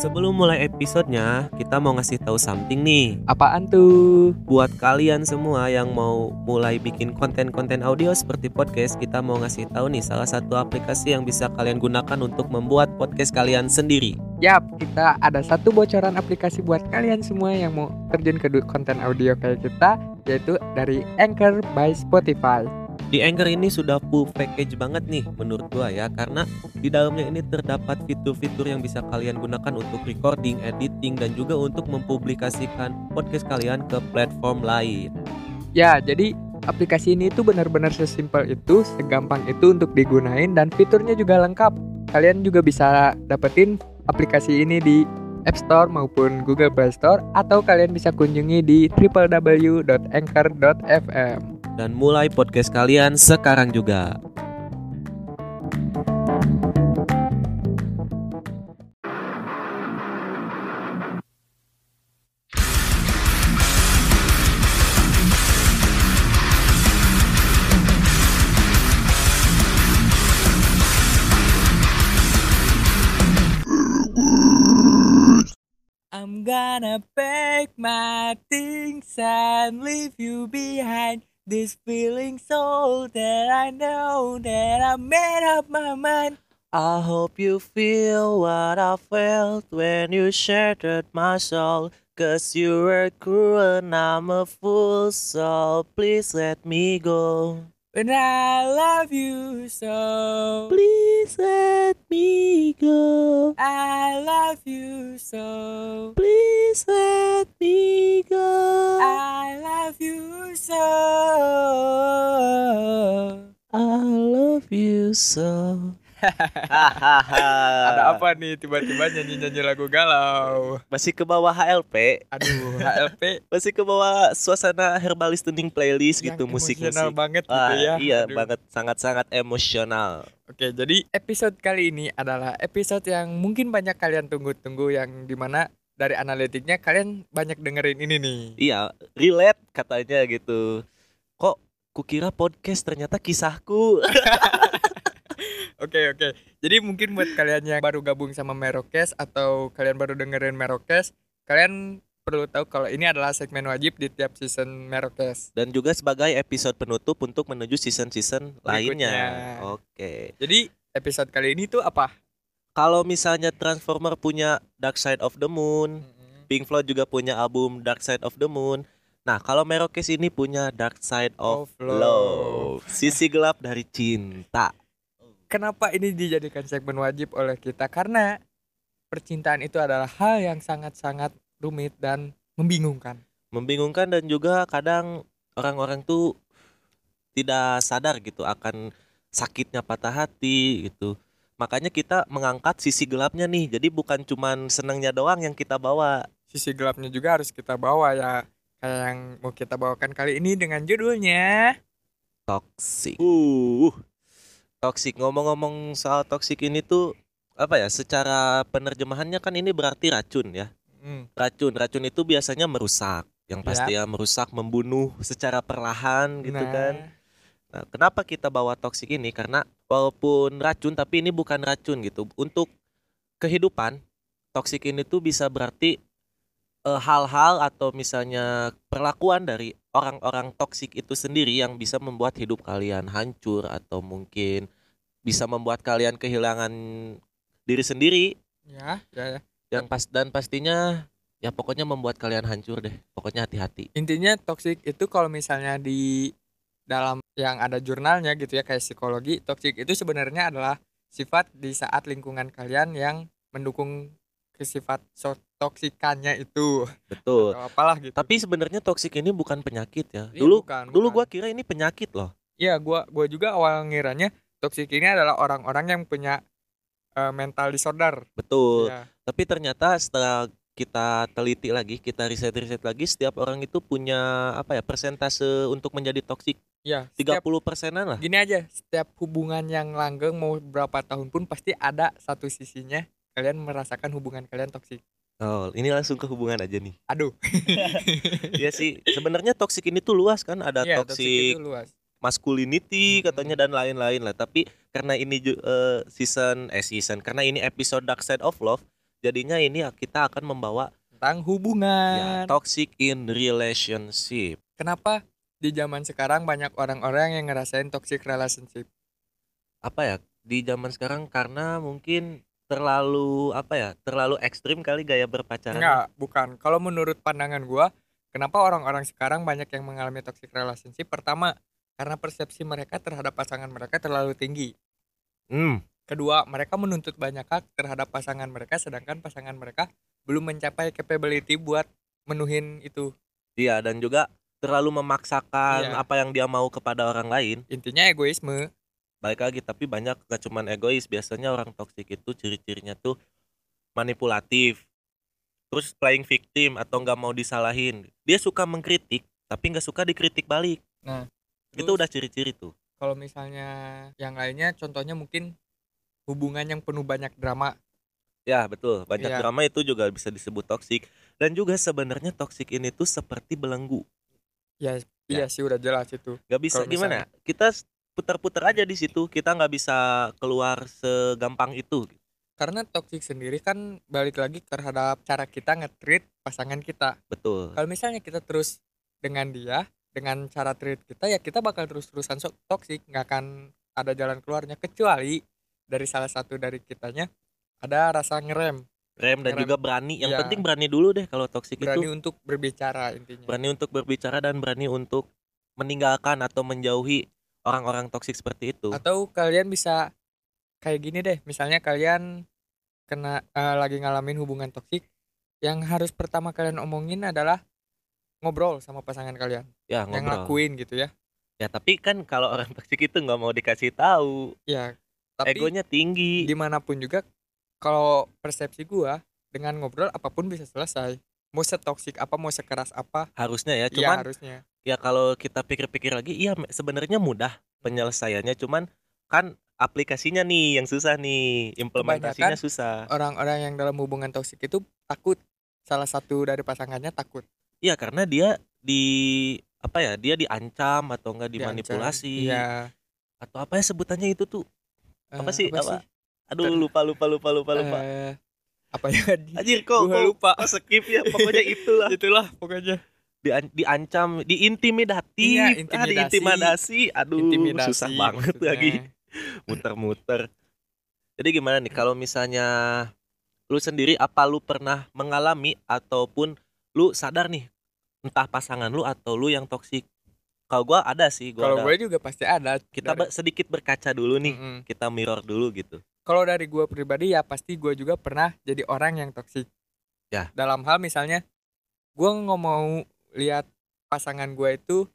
Sebelum mulai episodenya, kita mau ngasih tahu something nih. Apaan tuh? Buat kalian semua yang mau mulai bikin konten-konten audio seperti podcast, kita mau ngasih tahu nih salah satu aplikasi yang bisa kalian gunakan untuk membuat podcast kalian sendiri. Yap, kita ada satu bocoran aplikasi buat kalian semua yang mau terjun ke konten audio kayak kita, yaitu dari Anchor by Spotify. Di Anchor ini sudah full package banget nih menurut gua ya karena di dalamnya ini terdapat fitur-fitur yang bisa kalian gunakan untuk recording, editing dan juga untuk mempublikasikan podcast kalian ke platform lain. Ya, jadi aplikasi ini tuh benar-benar sesimpel itu, segampang itu untuk digunain dan fiturnya juga lengkap. Kalian juga bisa dapetin aplikasi ini di App Store maupun Google Play Store atau kalian bisa kunjungi di www.anchor.fm. Dan mulai podcast kalian sekarang juga. I'm gonna pack my things and leave you behind. This feeling so that I know that I made up my mind. I hope you feel what I felt when you shattered my soul. Cause you were cruel and I'm a fool, so please let me go. When I love you so, Please let me go. I love you so, Please let me go. I love you so. I love you so. Ada apa nih tiba-tiba nyanyi-nyanyi lagu galau? Masih ke bawah HLP, Aduh, HLP masih ke bawah suasana herbal listening playlist yang gitu musik-musik. emosional banget gitu Ah, ya. iya Aduh. banget sangat-sangat emosional. Oke, jadi episode kali ini adalah episode yang mungkin banyak kalian tunggu-tunggu yang di mana dari analitiknya kalian banyak dengerin ini nih. Iya, relate katanya gitu. Kok kukira podcast ternyata kisahku. Oke, oke. Jadi mungkin buat kalian yang baru gabung sama Merokes atau kalian baru dengerin Merokes, kalian perlu tahu kalau ini adalah segmen wajib di tiap season Merokes. Dan juga sebagai episode penutup untuk menuju season-season lainnya. Oke. Jadi episode kali ini tuh apa? Kalau misalnya Transformer punya Dark Side of the Moon, Pink Floyd juga punya album Dark Side of the Moon. Nah, kalau Merokes ini punya Dark Side of, Of Love. Love. Sisi gelap dari cinta. Kenapa ini dijadikan segmen wajib oleh kita? Karena percintaan itu adalah hal yang sangat-sangat rumit dan membingungkan. Membingungkan dan juga kadang orang-orang tuh tidak sadar gitu akan sakitnya patah hati gitu. Makanya kita mengangkat sisi gelapnya nih. Jadi bukan cuman senangnya doang yang kita bawa. Sisi gelapnya juga harus kita bawa ya. Kayak yang mau kita bawakan kali ini dengan judulnya Toxic. Uh. Toxic. Ngomong-ngomong soal toxic ini tuh apa ya? Secara penerjemahannya kan ini berarti racun ya. hmm, Racun. Racun itu biasanya merusak. Yang pasti ya merusak, membunuh secara perlahan gitu nah, kan. Nah, kenapa kita bawa toksik ini? Karena walaupun racun tapi ini bukan racun gitu. Untuk kehidupan, toksik ini tuh bisa berarti hal-hal atau misalnya perlakuan dari orang-orang toksik itu sendiri yang bisa membuat hidup kalian hancur atau mungkin bisa membuat kalian kehilangan diri sendiri Ya, ya, ya. yang pas dan pastinya ya pokoknya membuat kalian hancur deh. Pokoknya hati-hati. Intinya toxic itu kalau misalnya di dalam yang ada jurnalnya gitu ya kayak psikologi, toxic itu sebenarnya adalah sifat di saat lingkungan kalian yang mendukung ke sifat so toksikannya itu Betul. atau apalah gitu. Tapi sebenarnya toksik ini bukan penyakit ya. Iya, Dulu bukan, dulu bukan. gua kira ini penyakit loh. Iya, gua gua juga awal ngiranya toxic ini adalah orang-orang yang punya eh, mental disorder. Betul. Iya. Tapi ternyata setelah kita teliti lagi, kita riset-riset lagi, setiap orang itu punya apa ya persentase untuk menjadi toksik Iya, 30 setiap- persenan lah. Gini aja, setiap hubungan yang langgeng mau berapa tahun pun pasti ada satu sisinya kalian merasakan hubungan kalian toksik. Oh, ini langsung ke hubungan aja nih. Aduh. Iya sih, sebenarnya toksik ini tuh luas kan, ada toxic toksik masculinity Mm-mm. katanya dan lain-lain lah. Tapi karena ini eh, season eh season, karena ini episode Dark Side of Love, jadinya ini kita akan membawa tentang ya hubungan. toxic in relationship Kenapa di zaman sekarang banyak orang-orang yang ngerasain toxic relationship? apa ya di zaman sekarang karena mungkin terlalu apa ya terlalu ekstrim kali gaya berpacaran Enggak, bukan. Kalau menurut pandangan gua, kenapa orang-orang sekarang banyak yang mengalami toxic relationship? Pertama, karena persepsi mereka terhadap pasangan mereka terlalu tinggi. hmm Kedua, mereka menuntut banyak hak terhadap pasangan mereka sedangkan pasangan mereka belum mencapai capability buat menuhin itu. iya dan juga terlalu memaksakan Iya. apa yang dia mau kepada orang lain Intinya egoisme. Balik lagi tapi banyak gak cuman egois. Biasanya orang toksik itu ciri-cirinya tuh manipulatif terus playing victim atau nggak mau disalahin. Dia suka mengkritik tapi nggak suka dikritik balik. Nah, itu terus- udah ciri-ciri tuh. Kalau misalnya yang lainnya contohnya mungkin hubungan yang penuh banyak drama. ya betul. Banyak Iya. drama itu juga bisa disebut toksik dan juga sebenarnya toksik ini tuh seperti belenggu. Ya, iya sih udah jelas itu. nggak bisa gimana? Kita putar-putar aja di situ kita nggak bisa keluar segampang itu Karena toxic sendiri kan balik lagi terhadap cara kita nge-treat pasangan kita. betul Kalau misalnya kita terus dengan dia, dengan cara treat kita ya kita bakal terus-terusan so- toxic, nggak akan ada jalan keluarnya kecuali dari salah satu dari kitanya ada rasa ngerem, rem dan Ngerem. juga berani yang Iya. penting berani dulu deh kalau toksik berani itu untuk berbicara intinya. berani untuk berbicara dan berani untuk meninggalkan atau menjauhi orang-orang toksik seperti itu Atau kalian bisa kayak gini deh, misalnya kalian kena eh, lagi ngalamin hubungan toksik, yang harus pertama kalian omongin adalah ngobrol sama pasangan kalian, ya yang ngobrol ngelakuin gitu ya. ya tapi kan kalau orang toksik itu nggak mau dikasih tahu Ya, tapi egonya tinggi di mana pun juga kalau persepsi gua dengan ngobrol apa pun bisa selesai. Mau setoksik apa, mau sekeras apa, harusnya ya ya cuman harusnya. Ya kalau kita pikir-pikir lagi iya sebenarnya mudah penyelesaiannya cuman kan aplikasinya nih yang susah nih implementasinya Kebanyakan susah Orang-orang yang dalam hubungan toksik itu takut. Salah satu dari pasangannya takut. iya karena dia di apa ya dia diancam atau enggak Diancam. dimanipulasi Iya. atau apa ya sebutannya itu tuh apa Eh, sih apa, aduh Ter- lupa lupa lupa lupa lupa Eh, apa ya? anjir kok Gua lupa. kok skip ya pokoknya itulah Itulah pokoknya. Dian- diancam diintimidasi Iya, ah, intimidasi. diintimidasi aduh Intimidasi susah banget maksudnya. lagi muter-muter jadi gimana nih kalau misalnya lu sendiri apa lu pernah mengalami ataupun lu sadar nih entah pasangan lu atau lu yang toksik kalau gua ada sih gua Kalau gue juga pasti ada. kita Dari- sedikit berkaca dulu nih Mm-mm. kita mirror dulu gitu Kalau dari gue pribadi ya pasti gue juga pernah jadi orang yang toksik. Ya. Dalam hal misalnya gue nggak mau lihat pasangan gue itu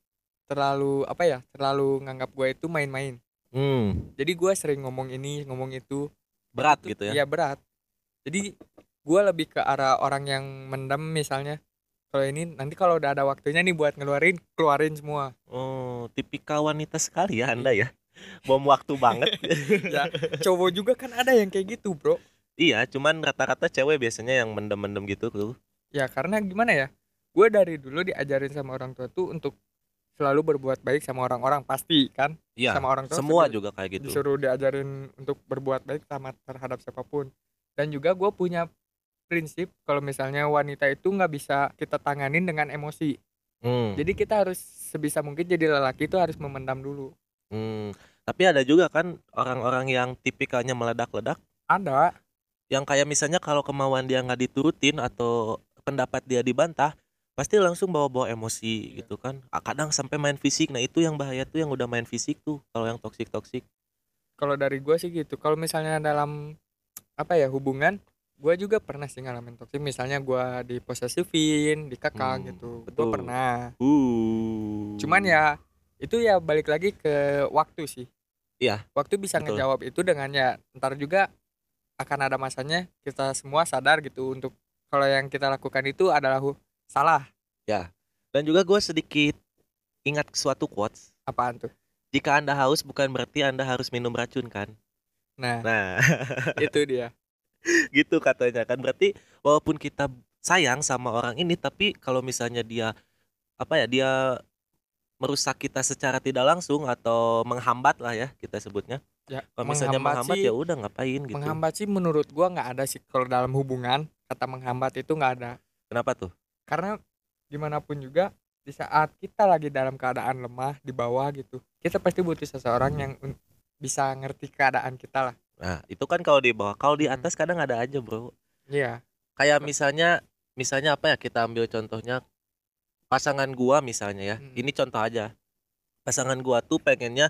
terlalu apa ya terlalu nganggap gue itu main-main. hmm Jadi gue sering ngomong ini ngomong itu. berat Itu- gitu ya Iya berat. Jadi gue lebih ke arah orang yang mendem misalnya. Kalau ini nanti kalau udah ada waktunya nih buat ngeluarin keluarin semua. oh tipikal wanita sekali ya anda ya bom waktu banget Ya, cowok juga kan ada yang kayak gitu bro. iya cuman rata-rata cewek biasanya yang mendem-mendem gitu tuh Ya karena gimana ya? Gue dari dulu diajarin sama orang tua tuh untuk selalu berbuat baik sama orang-orang pasti kan. iya Sama orang tua semua juga kayak gitu Disuruh diajarin untuk berbuat baik sama terhadap siapa pun. Dan juga gue punya prinsip kalau misalnya wanita itu nggak bisa kita tanganin dengan emosi. Hmm. Jadi kita harus sebisa mungkin jadi lelaki itu harus memendam dulu. Hmm, tapi ada juga kan orang-orang yang tipikalnya meledak-ledak, Ada. yang kayak misalnya kalau kemauan dia nggak diturutin atau pendapat dia dibantah, pasti langsung bawa-bawa emosi Iya. gitu kan. Ah, Kadang sampai main fisik. Nah itu yang bahaya tuh yang udah main fisik tuh. Kalau yang toksik toksik. Kalau dari gue sih gitu. Kalau misalnya dalam apa ya hubungan, gue juga pernah sih ngalamin toksik. Misalnya gue diposesifin, dikekang Hmm, gitu. Gue betul. pernah. Uh. Cuman ya itu ya balik lagi ke waktu sih. Iya, Waktu bisa betul. ngejawab itu dengan ya ntar juga akan ada masanya kita semua sadar gitu untuk kalau yang kita lakukan itu adalah salah. Dan juga gue sedikit ingat suatu quotes. Apaan tuh? Jika anda haus bukan berarti anda harus minum racun kan. Nah, Nah itu dia. gitu katanya kan berarti walaupun kita sayang sama orang ini tapi kalau misalnya dia apa ya dia merusak kita secara tidak langsung atau menghambat lah ya kita sebutnya ya kalau misalnya menghambat sih- ya udah ngapain gitu menghambat sih menurut gua nggak ada sih kalau dalam hubungan kata menghambat itu nggak ada kenapa tuh karena gimana pun juga di saat kita lagi dalam keadaan lemah di bawah gitu kita pasti butuh seseorang yang bisa ngerti keadaan kita lah. Nah itu kan kalau di bawah kalau di Hmm. atas kadang ada aja bro. Iya. Kayak misalnya misalnya apa ya kita ambil contohnya pasangan gua misalnya ya. Hmm. ini contoh aja. Pasangan gua tuh pengennya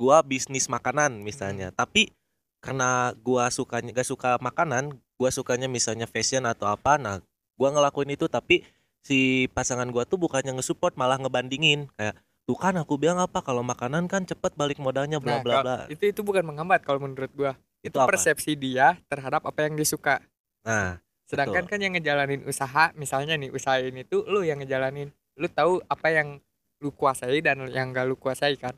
gua bisnis makanan misalnya. Hmm. tapi karena gua sukanya gak suka makanan gua sukanya misalnya fashion atau apa nah gua ngelakuin itu tapi si pasangan gua tuh bukannya ngesupport malah ngebandingin. Kayak tuh kan aku bilang apa kalau makanan kan cepet balik modalnya bla Nah, bla bla. itu itu bukan menghambat kalau menurut gua. Itu itu apa? persepsi dia terhadap apa yang disuka nah sedangkan kan yang ngejalanin usaha misalnya nih usaha ini tuh lu yang ngejalanin. Lu tahu apa yang lu kuasai dan yang gak lu kuasai kan?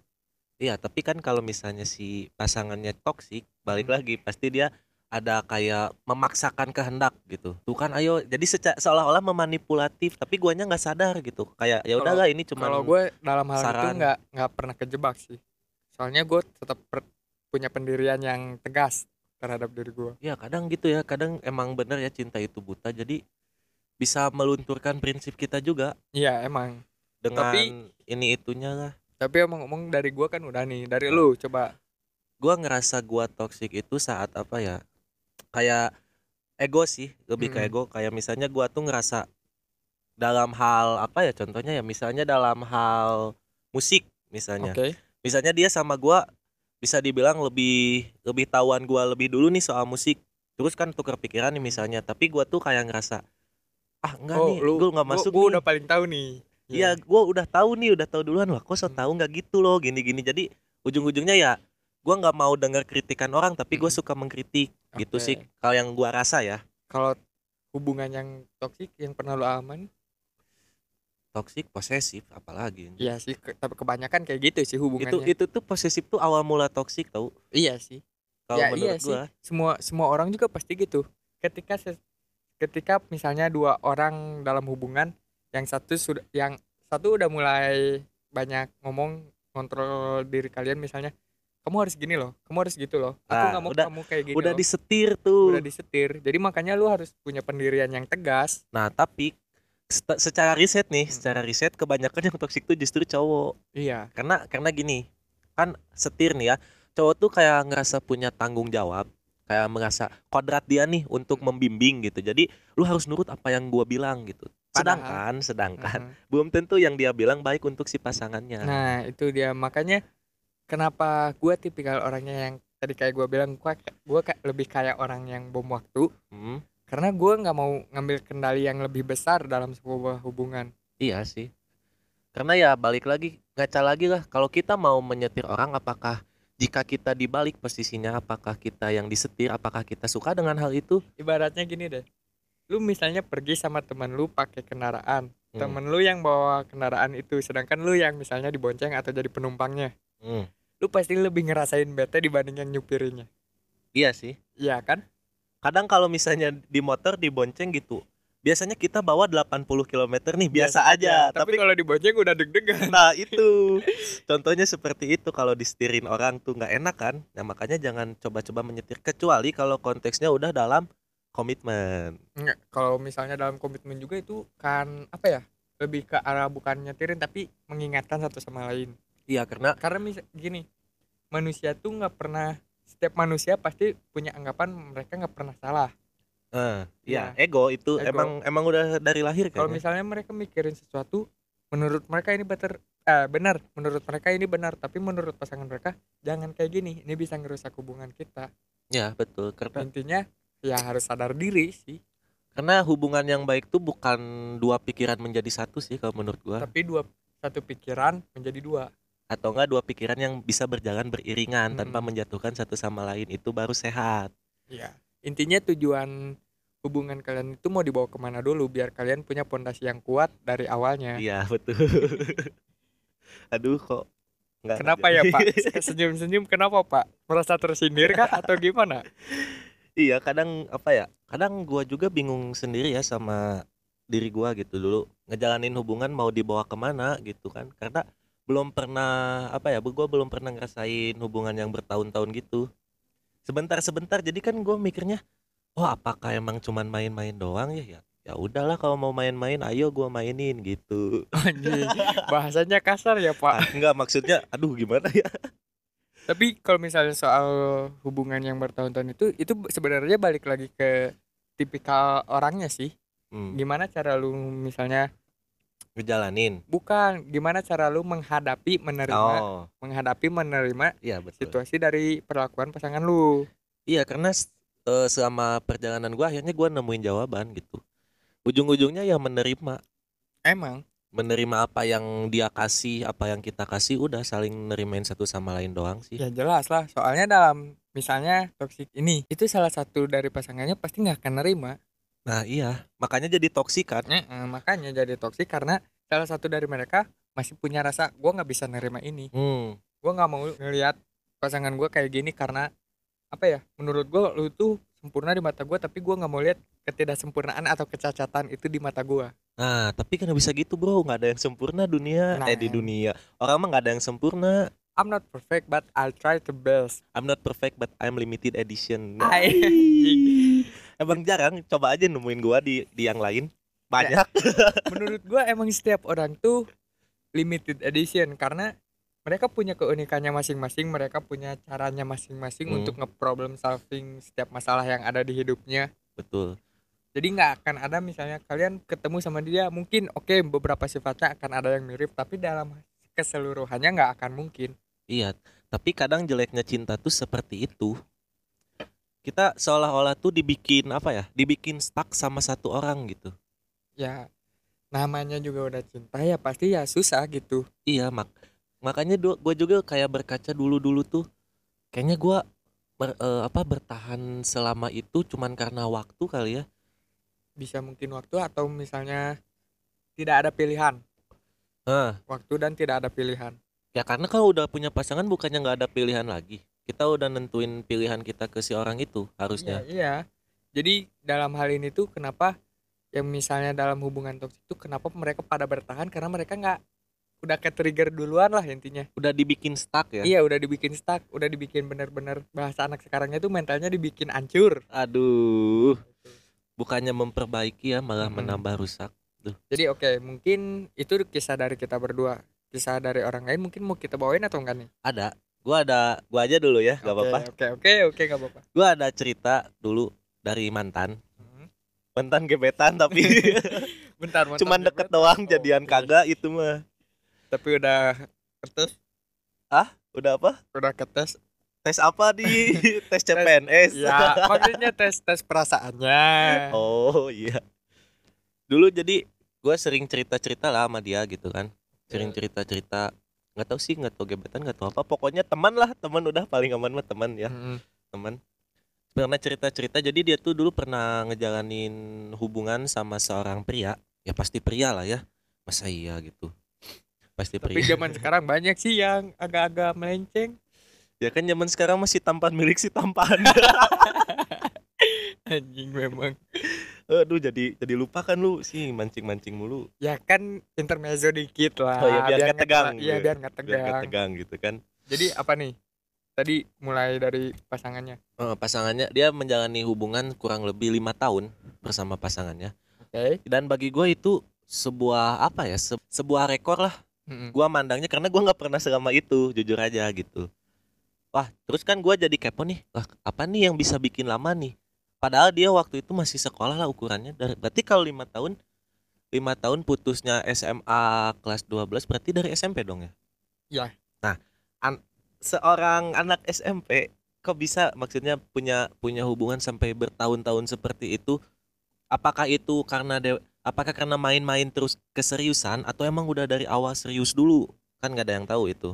Iya, tapi kan kalau misalnya si pasangannya toksik, balik Hmm. lagi pasti dia ada kayak memaksakan kehendak gitu. Tuh kan ayo jadi seca- seolah-olah memanipulatif, tapi guanya nggak sadar gitu. Kayak ya udahlah ini cuma kalau gue dalam hal itu saran. nggak nggak pernah kejebak sih soalnya gue tetap per- punya pendirian yang tegas terhadap diri gue ya kadang gitu ya, kadang emang bener ya cinta itu buta. Jadi bisa melunturkan prinsip kita juga iya emang dengan Tapi- ini itunya lah. tapi emang ngomong dari gue kan udah nih dari lu coba Gua ngerasa gua toksik itu saat apa ya? Kayak ego sih, lebih ke Mm-mm. ego. Kayak misalnya gua tuh ngerasa dalam hal apa ya contohnya ya misalnya dalam hal musik misalnya. oke Misalnya dia sama gua bisa dibilang lebih lebih tahuan gua lebih dulu nih soal musik. Terus kan tukar pikiran nih misalnya, tapi gua tuh kayak ngerasa ah enggak nih, gua nggak masuk gue nih. Oh, udah paling tahu nih Iya, gua udah tahu nih, udah tahu duluan. Wah, kok so Hmm. tahu nggak gitu loh, gini-gini. Jadi ujung-ujungnya ya, gua nggak mau dengar kritikan orang, tapi gue suka mengkritik. Gitu Oke. sih, kalau yang gua rasa ya. kalau hubungan yang toksik yang pernah lu aman Toxic, posesif, apalagi. iya sih ke- tapi kebanyakan kayak gitu sih Itu hubungannya itu tuh posesif tuh awal mula toxic tau. iya sih Kalau Ya, menurut iya sih. gua. semua semua orang juga pasti gitu ketika ketika misalnya dua orang dalam hubungan yang satu sudah yang satu udah mulai banyak ngomong kontrol diri kalian misalnya kamu harus gini loh kamu harus gitu loh aku Nah, nggak mau udah- kamu kayak gini Udah loh. disetir tuh. udah disetir jadi makanya lu harus punya pendirian yang tegas Nah, tapi se- secara riset nih, Hmm. secara riset kebanyakan yang toxic tuh justru cowok. iya karena karena gini kan setir nih ya cowok tuh kayak ngerasa punya tanggung jawab kayak merasa kodrat dia nih untuk membimbing gitu jadi lu harus nurut apa yang gua bilang gitu sedangkan sedangkan Heeh. belum tentu yang dia bilang baik untuk si pasangannya nah itu dia makanya kenapa gua tipikal orangnya yang tadi kayak gua bilang gua gua kayak lebih kayak orang yang bom waktu. Hmm, karena gue nggak mau ngambil kendali yang lebih besar dalam sebuah hubungan. Iya sih. Karena ya balik lagi ngaca lagi lah. Kalau kita mau menyetir orang apakah jika kita dibalik posisinya apakah kita yang disetir apakah kita suka dengan hal itu? Ibaratnya gini deh. Lu misalnya pergi sama teman lu pakai kendaraan. Hmm, temen lu yang bawa kendaraan itu sedangkan lu yang misalnya dibonceng atau jadi penumpangnya hmm. lu pasti lebih ngerasain bete dibanding yang nyupirinya. Iya sih. Iya kan? Kadang kalau misalnya di motor dibonceng gitu biasanya kita bawa 80 km nih biasa, aja. tapi, tapi kalau dibonceng udah deg-degan. Nah itu. Contohnya seperti itu kalau disetirin orang tuh nggak enak kan? Nah makanya jangan coba-coba menyetir kecuali kalau konteksnya udah dalam komitmen. Nggak, kalau misalnya dalam komitmen juga itu kan apa ya lebih ke arah bukan nyetirin tapi mengingatkan satu sama lain iya karena karena mis gini manusia tuh nggak pernah setiap manusia pasti punya anggapan mereka nggak pernah salah. Eh Iya. ya ego itu Ego. emang emang udah dari lahir kalau kan misalnya mereka mikirin sesuatu menurut mereka ini better eh, benar menurut mereka ini benar tapi menurut pasangan mereka jangan kayak gini ini bisa ngerusak hubungan kita. Ya betul karena intinya ya harus sadar diri sih. Karena hubungan yang baik tuh bukan dua pikiran menjadi satu sih kalau menurut gua. Tapi dua satu pikiran menjadi dua atau enggak dua pikiran yang bisa berjalan beriringan tanpa Mm-mm. menjatuhkan satu sama lain itu baru sehat ya intinya tujuan hubungan kalian itu mau dibawa ke mana dulu biar kalian punya pondasi yang kuat dari awalnya Iya betul. Aduh kok nggak Kenapa ya Pak? Senyum-senyum kenapa Pak? Merasa tersindir kah atau gimana? iya kadang apa ya? Kadang gua juga bingung sendiri ya sama diri gua gitu dulu ngejalanin hubungan mau dibawa ke mana gitu kan? Karena belum pernah apa ya gue belum pernah ngerasain hubungan yang bertahun-tahun gitu. Sebentar-sebentar jadi kan gue mikirnya oh apakah emang cuman main-main doang ya? Ya ya udahlah kalau mau main-main ayo gue mainin gitu. Bahasanya kasar ya pak. Ah, enggak maksudnya aduh gimana ya? Tapi kalau misalnya soal hubungan yang bertahun-tahun itu itu sebenarnya balik lagi ke tipikal orangnya sih. Hmm, gimana cara lu misalnya ngejalanin. Bukan gimana cara lu menghadapi menerima oh. menghadapi menerima iya betul. situasi dari perlakuan pasangan lu. Iya karena eh, selama perjalanan gua akhirnya gua nemuin jawaban gitu. Ujung-ujungnya ya menerima, emang? Menerima apa yang dia kasih, apa yang kita kasih, udah saling nerimain satu sama lain doang sih. ya jelas lah. Soalnya dalam misalnya toksik ini itu salah satu dari pasangannya pasti nggak akan nerima Nah iya, makanya jadi toksik kan. Eh, eh, makanya jadi toksik karena salah satu dari mereka masih punya rasa gua nggak bisa nerima ini Hmm, gua nggak mau ngelihat pasangan gua kayak gini karena apa ya menurut gua lu tuh sempurna di mata gua tapi gua nggak mau lihat ketidaksempurnaan atau kecacatan itu di mata gua Nah tapi kan bisa gitu bro, nggak ada yang sempurna dunia, Nah. eh di dunia. Orang mah nggak ada yang sempurna. I'm not perfect but I'll try to best I'm not perfect but I'm limited edition. Ay, Emang jarang, coba aja nemuin gua di di yang lain. Banyak. menurut gua emang setiap orang tuh limited edition karena mereka punya keunikannya masing-masing mereka punya caranya masing-masing Hmm. untuk nge-problem solving setiap masalah yang ada di hidupnya Betul. jadi nggak akan ada misalnya kalian ketemu sama dia mungkin oke beberapa sifatnya akan ada yang mirip tapi dalam keseluruhannya nggak akan mungkin Iya, tapi kadang jeleknya cinta tuh seperti itu. Kita seolah-olah tuh dibikin apa ya? Dibikin stuck sama satu orang gitu. ya namanya juga udah cinta ya pasti ya susah gitu Iya, mak makanya gue juga kayak berkaca dulu-dulu tuh. Kayaknya gua ber- eh, apa bertahan selama itu cuman karena waktu kali ya. bisa mungkin waktu atau misalnya tidak ada pilihan Nah, waktu dan tidak ada pilihan ya karena kalau udah punya pasangan bukannya nggak ada pilihan lagi. Kita udah nentuin pilihan kita ke si orang itu harusnya. Iya, iya. Jadi dalam hal ini tuh kenapa yang misalnya dalam hubungan toksik itu kenapa mereka pada bertahan karena mereka nggak udah ke trigger duluan lah intinya. Udah dibikin stuck ya. Iya, udah dibikin stuck, udah dibikin bener-bener bahasa anak sekarangnya tuh mentalnya dibikin hancur. Aduh, bukannya memperbaiki ya malah Mm-mm. menambah rusak. Jadi oke, mungkin itu kisah dari kita berdua. Kisah dari orang lain mungkin mau kita bawain atau enggak nih? Ada. Gua ada, gua aja dulu ya, gak Oke, apa-apa. Oke, oke, oke, gak apa-apa. Gua ada cerita dulu dari mantan. Hmm. Mantan gebetan tapi Bentar, bentar. cuman deket doang jadian Oke. kagak itu mah. Tapi udah ketes, Udah apa? udah ketes. Tes apa di tes CPNS? Ya, maksudnya tes tes perasaannya. Oh iya. Dulu jadi gua sering cerita-cerita lah sama dia gitu kan. Sering Ya. cerita-cerita nggak tahu sih nggak tahu gebetan nggak tahu apa. Pokoknya teman lah teman udah paling aman mah teman ya. Mm-mm. teman. Pernah cerita-cerita jadi dia tuh dulu pernah ngejalanin hubungan sama seorang pria. Ya pasti pria lah ya. Masa iya gitu. Pasti Tapi pria. zaman sekarang banyak sih yang agak-agak melenceng. ya kan zaman sekarang masih tampan milik si tampan. Anjing memang. Aduh jadi jadi lupa kan lu sih mancing-mancing mulu Ya kan intermezzo dikit lah. Oh iya, biar nggak nggak tegang. Iya, biar nggak biar tegang. gak tegang gitu kan Jadi apa nih? Tadi mulai dari pasangannya. Eh, pasangannya dia menjalani hubungan kurang lebih lima tahun bersama pasangannya Oke. dan bagi gue itu sebuah apa ya se- sebuah rekor lah Mm-mm. gua mandangnya karena gua nggak pernah selama itu jujur aja gitu wah terus kan gua jadi kepo nih wah apa nih yang bisa bikin lama nih padahal dia waktu itu masih sekolah lah ukurannya. Dari berarti kalau lima tahun lima tahun putusnya SMA kelas 12 berarti dari SMP dong ya? Iya. nah an- seorang anak SMP kok bisa maksudnya punya punya hubungan sampai bertahun-tahun seperti itu? Apakah itu karena de apakah karena main-main terus keseriusan atau emang udah dari awal serius dulu? Kan nggak ada yang tahu itu.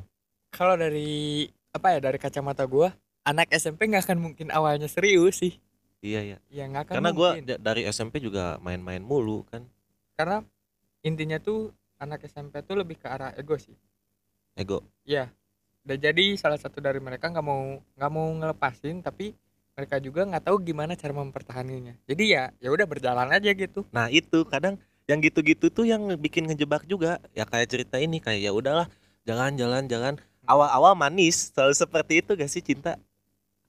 Kalau dari apa ya dari kacamata gua, anak SMP nggak akan mungkin awalnya serius sih. Iya ya Ya nggak akan karena da- dari SMP juga main-main mulu kan Karena intinya tuh anak SMP tuh lebih ke arah ego sih. ego Iya. Dan jadi salah satu dari mereka nggak mau nggak mau ngelepasin tapi mereka juga nggak tahu gimana cara mempertahankannya. Jadi ya ya udah berjalan aja gitu. nah itu kadang yang gitu-gitu tuh yang bikin ngejebak juga ya kayak cerita ini kayak ya udahlah Jangan, jalan, jangan. Awal-awal manis, selalu seperti itu gak sih cinta?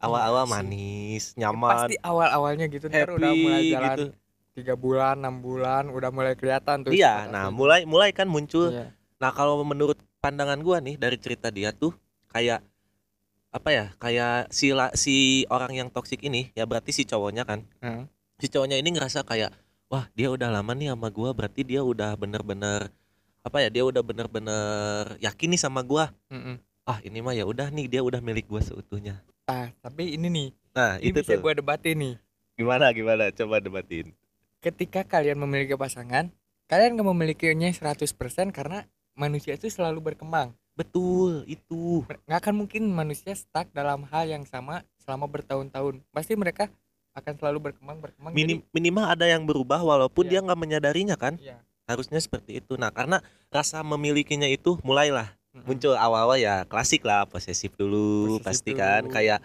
Awal-awal Iya manis, Ya, nyaman, pasti awal-awalnya gitu ntar happy udah mulai jalan gitu. tiga bulan enam bulan udah mulai kelihatan tuh Iya, nah aslinya. mulai mulai kan muncul. Iya. Nah, kalau menurut pandangan gua nih dari cerita dia tuh kayak apa ya? Kayak si la- si orang yang toksik ini ya berarti si cowoknya kan. Heeh. Si cowoknya ini ngerasa kayak wah, dia udah lama nih sama gua, berarti dia udah bener-bener apa ya? Dia udah bener-bener yakin nih sama gua. Mm-mm. Ah, ini mah ya udah nih dia udah milik gua seutuhnya. Ah tapi ini nih Nah, ini itu bisa gue debatin nih Gimana gimana? Coba debatin. ketika kalian memiliki pasangan kalian gak memilikinya 100% karena manusia itu selalu berkembang Betul, itu. nggak akan mungkin manusia stuck dalam hal yang sama selama bertahun-tahun pasti mereka akan selalu berkembang berkembang Minim, minimal ada yang berubah walaupun Iya. dia nggak menyadarinya kan. jadi, ya, harusnya seperti itu nah karena rasa memilikinya itu mulailah. Muncul awal-awal ya klasik lah posesif dulu Posesif pasti dulu. kan. Kayak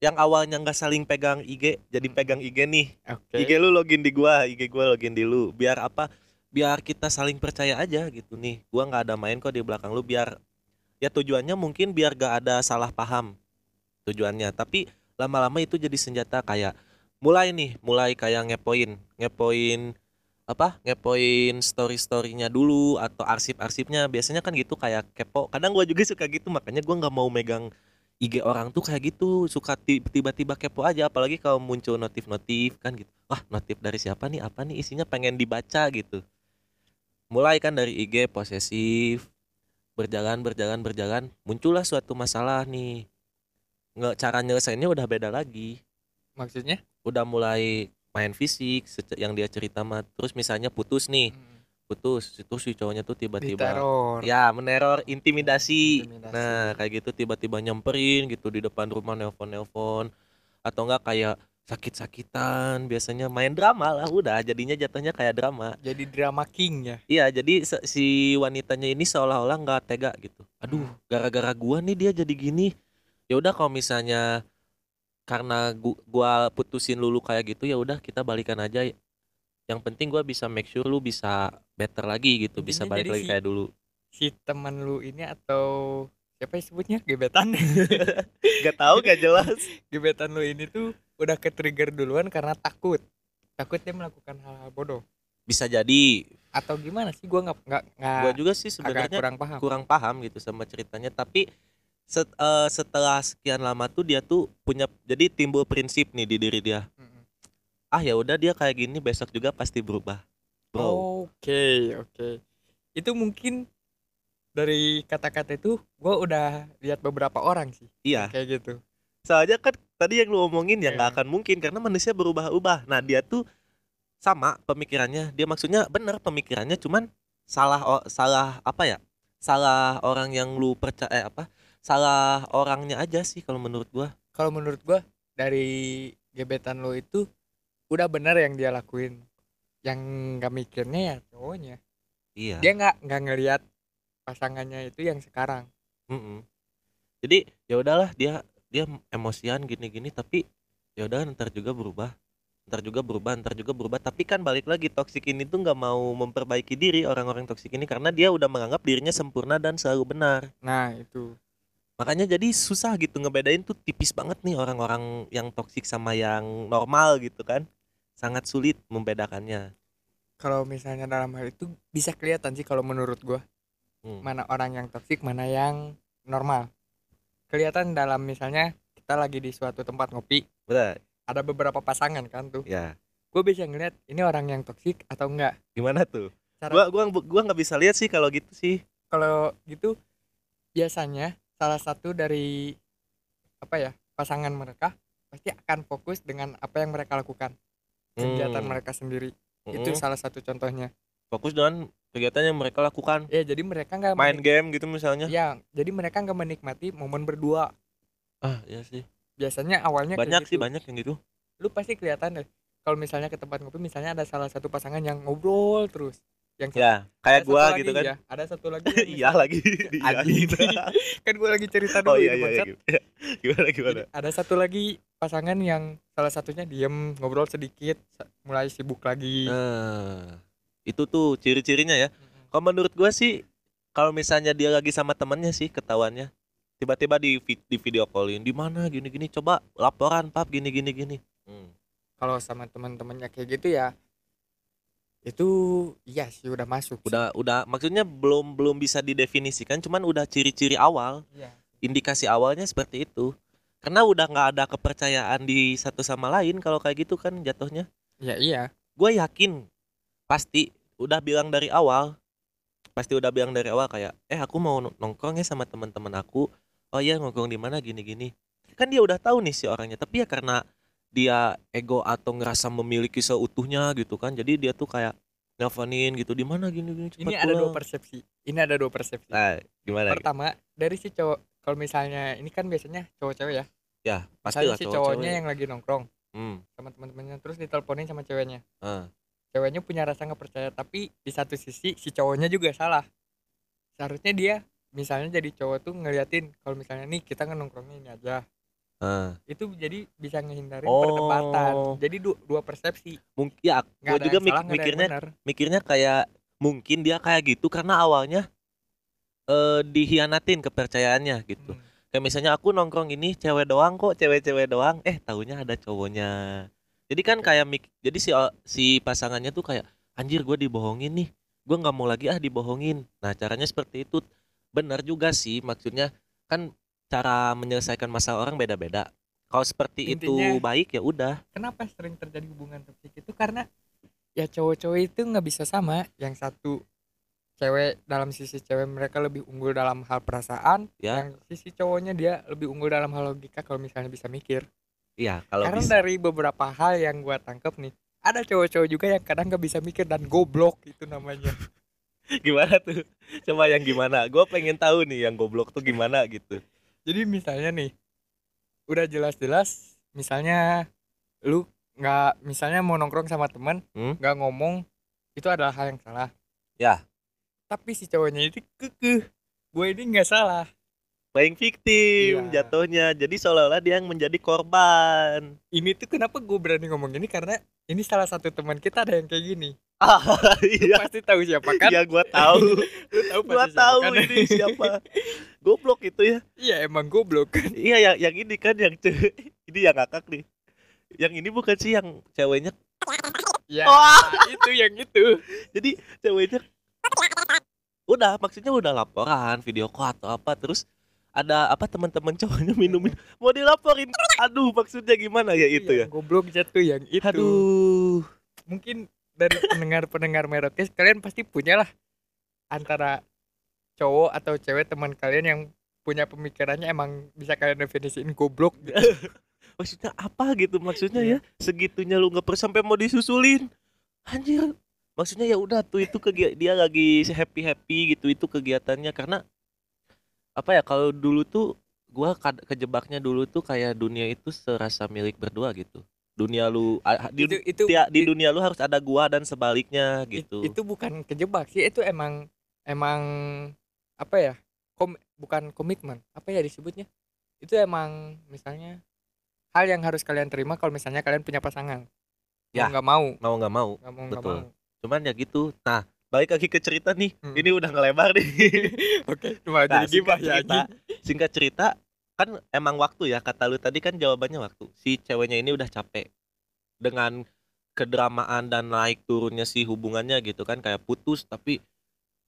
yang awalnya nggak saling pegang IG jadi pegang IG nih. Oke. IG lu login di gua IG gua login di lu. Biar apa? Biar kita saling percaya aja gitu nih. Gua nggak ada main kok di belakang lu biar ya tujuannya mungkin biar gak ada salah paham tujuannya. Tapi lama-lama itu jadi senjata kayak mulai nih mulai kayak ngepoin ngepoin apa ngepoin story storynya dulu atau arsip arsipnya biasanya kan gitu kayak kepo. Kadang gua juga suka gitu makanya gua nggak mau megang IG orang tuh kayak gitu. Suka ti- tiba-tiba kepo aja apalagi kalau muncul notif-notif kan gitu. Wah notif dari siapa nih? Apa nih? Isinya pengen dibaca gitu. Mulai kan dari IG posesif berjalan berjalan berjalan. Muncullah suatu masalah nih. Nggak cara nyelesainnya udah beda lagi. Maksudnya? Udah mulai main fisik yang dia cerita mah. Terus misalnya putus nih. Putus itu si cowoknya tuh tiba-tiba diteror. Ya meneror intimidasi. Intimidasi. nah kayak gitu tiba-tiba nyamperin gitu di depan rumah nelpon nelpon atau enggak kayak sakit-sakitan biasanya main drama lah udah. Jadinya jatuhnya kayak drama. Jadi drama king ya? Iya jadi si wanitanya ini seolah-olah nggak tega gitu. Aduh Hmm. gara-gara gua nih dia jadi gini. Ya udah kalau misalnya karena gu- gua putusin lulu kayak gitu ya udah kita balikan aja. Yang penting gua bisa make sure lu bisa better lagi gitu bisa balik lagi si- kayak dulu. si teman lu ini atau siapa yang sebutnya? Gebetan. Gak tahu gak jelas. Gebetan lu ini tuh udah ke trigger duluan karena takut. Takut dia melakukan hal-hal bodoh. Bisa jadi. Atau gimana sih? Gua nggak nggak nggak gua juga sih sebenarnya kurang paham. kurang paham gitu sama ceritanya. Tapi set- eh, setelah sekian lama tuh dia tuh punya jadi timbul prinsip nih di diri dia. Mm-mm. ah ya udah dia kayak gini besok juga pasti berubah oke oke. Itu mungkin dari kata-kata itu gua udah lihat beberapa orang sih iya. kayak gitu. Soalnya kan tadi yang lu omongin ya nggak Iya. akan mungkin karena manusia berubah-ubah. Nah dia tuh sama pemikirannya. Dia maksudnya bener pemikirannya cuman salah salah apa ya? Salah orang yang lu percaya eh, apa salah orangnya aja sih kalau menurut gua. Kalau menurut gua dari gebetan lo itu udah benar yang dia lakuin. Yang nggak mikirnya ya cowoknya. Iya. Dia nggak nggak ngelihat pasangannya itu yang sekarang. Mm-mm. Jadi ya udahlah dia dia emosian gini-gini tapi ya udah ntar juga berubah. Ntar juga berubah ntar juga berubah. Tapi kan balik lagi toksik ini tuh nggak mau memperbaiki diri orang-orang toksik ini karena dia udah menganggap dirinya sempurna dan selalu benar. Nah itu makanya jadi susah gitu ngebedain tuh tipis banget nih orang-orang yang toksik sama yang normal gitu kan. Sangat sulit membedakannya. Kalau misalnya dalam hal itu bisa kelihatan sih kalau menurut gua. Hmm. mana orang yang toksik mana yang normal. Kelihatan dalam misalnya kita lagi di suatu tempat ngopi Bener, ada beberapa pasangan kan tuh. Ya. Gue bisa ngeliat ini orang yang toksik atau enggak? Gimana tuh? Cara gua gua gua nggak bisa lihat sih kalau gitu sih. Kalau gitu biasanya salah satu dari apa ya pasangan mereka pasti akan fokus dengan apa yang mereka lakukan. Kegiatan Hmm. mereka sendiri. Mm-mm. itu salah satu contohnya. Fokus dengan kegiatan yang mereka lakukan. Ya jadi mereka nggak main game gitu misalnya. Ya jadi mereka nggak menikmati momen berdua. Ah iya sih. Biasanya awalnya banyak sih gitu. banyak yang gitu. Lu pasti kelihatan deh kalau misalnya ke tempat ngopi misalnya ada salah satu pasangan yang ngobrol terus yang ya kayak gua lagi, gitu kan. ya, ada satu lagi iya misalnya- lagi. Anjing. Iya. kan gue lagi cerita dulu oh iya iya, iya. gimana gimana? Jadi ada satu lagi pasangan yang salah satunya diem ngobrol sedikit mulai sibuk lagi. Nah itu tuh ciri-cirinya ya. Kalau menurut gua sih kalau misalnya dia lagi sama temennya sih ketahuannya tiba-tiba di di video callin di mana? Gini-gini coba laporan pap gini-gini gini. Hmm. kalau sama teman-temannya kayak gitu ya itu iya sih udah masuk sih. udah udah maksudnya belum belum bisa didefinisikan cuman udah ciri-ciri awal. Iya. indikasi awalnya seperti itu. Karena udah nggak ada kepercayaan di satu sama lain kalau kayak gitu kan jatuhnya. Ya iya. Gue yakin pasti udah bilang dari awal pasti udah bilang dari awal kayak eh aku mau nong- nongkrong ya sama teman-teman aku. Oh iya nongkrong di mana? Gini-gini. Kan dia udah tahu nih si orangnya tapi ya karena dia ego atau ngerasa memiliki seutuhnya gitu kan. Jadi dia tuh kayak nelfonin gitu di mana gini-gini ini cepat ada dua pulang." persepsi ini ada dua persepsi. Nah gimana pertama dari si cowok kalau misalnya ini kan biasanya cowok cewek ya? Ya pasti misalnya lah si cowok cowoknya yang lagi nongkrong hmm. sama teman-temannya terus diteleponin sama ceweknya. Ah. ceweknya punya rasa nggak percaya tapi di satu sisi si cowoknya juga salah. Seharusnya dia misalnya jadi cowok tuh ngeliatin kalau misalnya nih kita nongkrongnya ini aja ah. itu jadi bisa ngehindarin Oh. perdebatan jadi du- dua persepsi mungkin ya gue juga mik- salah, mikirnya mikirnya kayak mungkin dia kayak gitu karena awalnya eh dihianatin kepercayaannya gitu. Hmm. Kayak misalnya aku nongkrong ini cewek doang kok, cewek-cewek doang. Eh, taunya ada cowoknya. Jadi kan kayak mik jadi si si pasangannya tuh kayak anjir gue dibohongin nih. Gue nggak mau lagi ah dibohongin. Nah, caranya seperti itu. Benar juga sih maksudnya kan cara menyelesaikan masalah orang beda-beda. Kalau seperti itu Intinya- baik ya udah. kenapa sering terjadi hubungan toksik itu karena ya cowok-cowok itu nggak bisa sama yang satu cewek dalam sisi cewek mereka lebih unggul dalam hal perasaan Ya. yang sisi cowoknya dia lebih unggul dalam hal logika kalau misalnya bisa mikir Iya, kalau karena bisa. dari beberapa hal yang gua tangkap nih ada cowok-cowok juga yang kadang nggak bisa mikir dan goblok itu namanya Gimana tuh? Coba yang gimana? Gue pengen tahu nih yang goblok tuh gimana gitu. Jadi misalnya nih udah jelas-jelas misalnya lu nggak misalnya mau nongkrong sama teman Hmm? nggak ngomong itu adalah hal yang salah Ya. tapi si cowoknya itu kekeh gue ini nggak salah Playing victim Iya. jatuhnya. Jadi seolah-olah dia yang menjadi korban. ini tuh kenapa gue berani ngomong gini karena ini salah satu teman kita ada yang kayak gini Ah, Lu iya. pasti tahu siapa kan Iya, gua tahu. lu tahu gua pasti tahu siapa kan? ini siapa. Goblok itu ya. iya emang goblok kan Iya, yang yang ini kan yang cewek. Ini yang ngakak nih. Yang ini bukan sih yang ceweknya. ya Wah. itu yang itu Jadi ceweknya udah maksudnya udah laporan video call atau apa terus ada apa teman-teman cowoknya minumin mau dilaporin aduh maksudnya gimana ya itu ya Yang goblok jatuh yang itu aduh mungkin dari pendengar-pendengar merokes kalian pasti punya lah antara cowok atau cewek teman kalian yang punya pemikirannya emang bisa kalian definisiin goblok. Gitu. maksudnya apa gitu? Maksudnya Iya. ya segitunya lu nggak perlu sampai mau disusulin. Anjir. Maksudnya ya udah tuh itu kegi- dia lagi happy happy gitu itu kegiatannya. Karena apa ya kalau dulu tuh gua kejebaknya dulu tuh kayak dunia itu serasa milik berdua gitu dunia lu di, itu itu tia- di dunia lu harus ada gua dan sebaliknya it- gitu itu bukan kejebak sih itu emang emang apa ya kom bukan komitmen apa ya disebutnya? Itu emang misalnya hal yang harus kalian terima kalau misalnya kalian punya pasangan. Ya. Nggak mau. Mau nggak mau. Mau Betul. mau. Cuman ya gitu. Nah balik lagi ke cerita nih. Hmm. ini udah ngelebar nih. Oke cuma Nah, jadi ya cerita, anjing. singkat cerita kan emang waktu ya kata lu tadi kan jawabannya waktu. Si ceweknya ini udah capek dengan kedramaan dan naik turunnya si hubungannya gitu kan kayak putus tapi